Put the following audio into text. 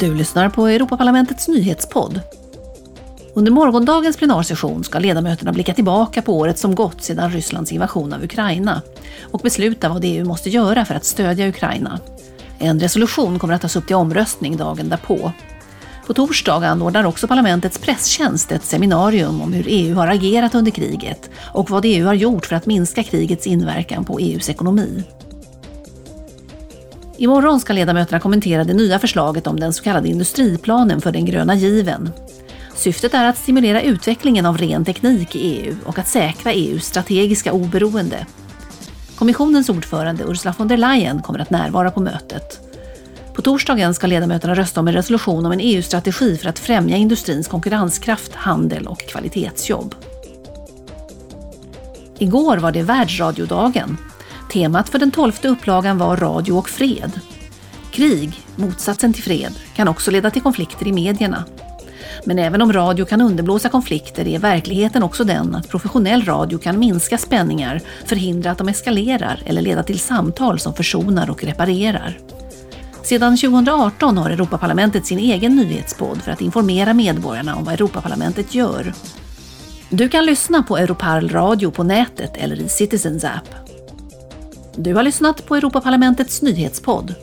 Du lyssnar på Europaparlamentets nyhetspodd. Under morgondagens plenarsession ska ledamöterna blicka tillbaka på året som gått sedan Rysslands invasion av Ukraina och besluta vad EU måste göra för att stödja Ukraina. En resolution kommer att tas upp till omröstning dagen därpå. På torsdag anordnar också parlamentets presstjänst ett seminarium om hur EU har agerat under kriget och vad EU har gjort för att minska krigets inverkan på EUs ekonomi. Imorgon ska ledamöterna kommentera det nya förslaget om den så kallade industriplanen för den gröna given. Syftet är att stimulera utvecklingen av ren teknik i EU och att säkra EUs strategiska oberoende. Kommissionens ordförande Ursula von der Leyen kommer att närvara på mötet. På torsdagen ska ledamöterna rösta om en resolution om en EU-strategi för att främja industrins konkurrenskraft, handel och kvalitetsjobb. Igår var det världsradiodagen Temat för den tolfte upplagan var Radio och fred. Krig, motsatsen till fred, kan också leda till konflikter i medierna. Men även om radio kan underblåsa konflikter är verkligheten också den att professionell radio kan minska spänningar, förhindra att de eskalerar eller leda till samtal som försonar och reparerar. Sedan 2018 har Europaparlamentet sin egen nyhetspodd för att informera medborgarna om vad Europaparlamentet gör. Du kan lyssna på Europarl radio på nätet eller i Citizens app. Du har lyssnat på Europaparlamentets nyhetspodd.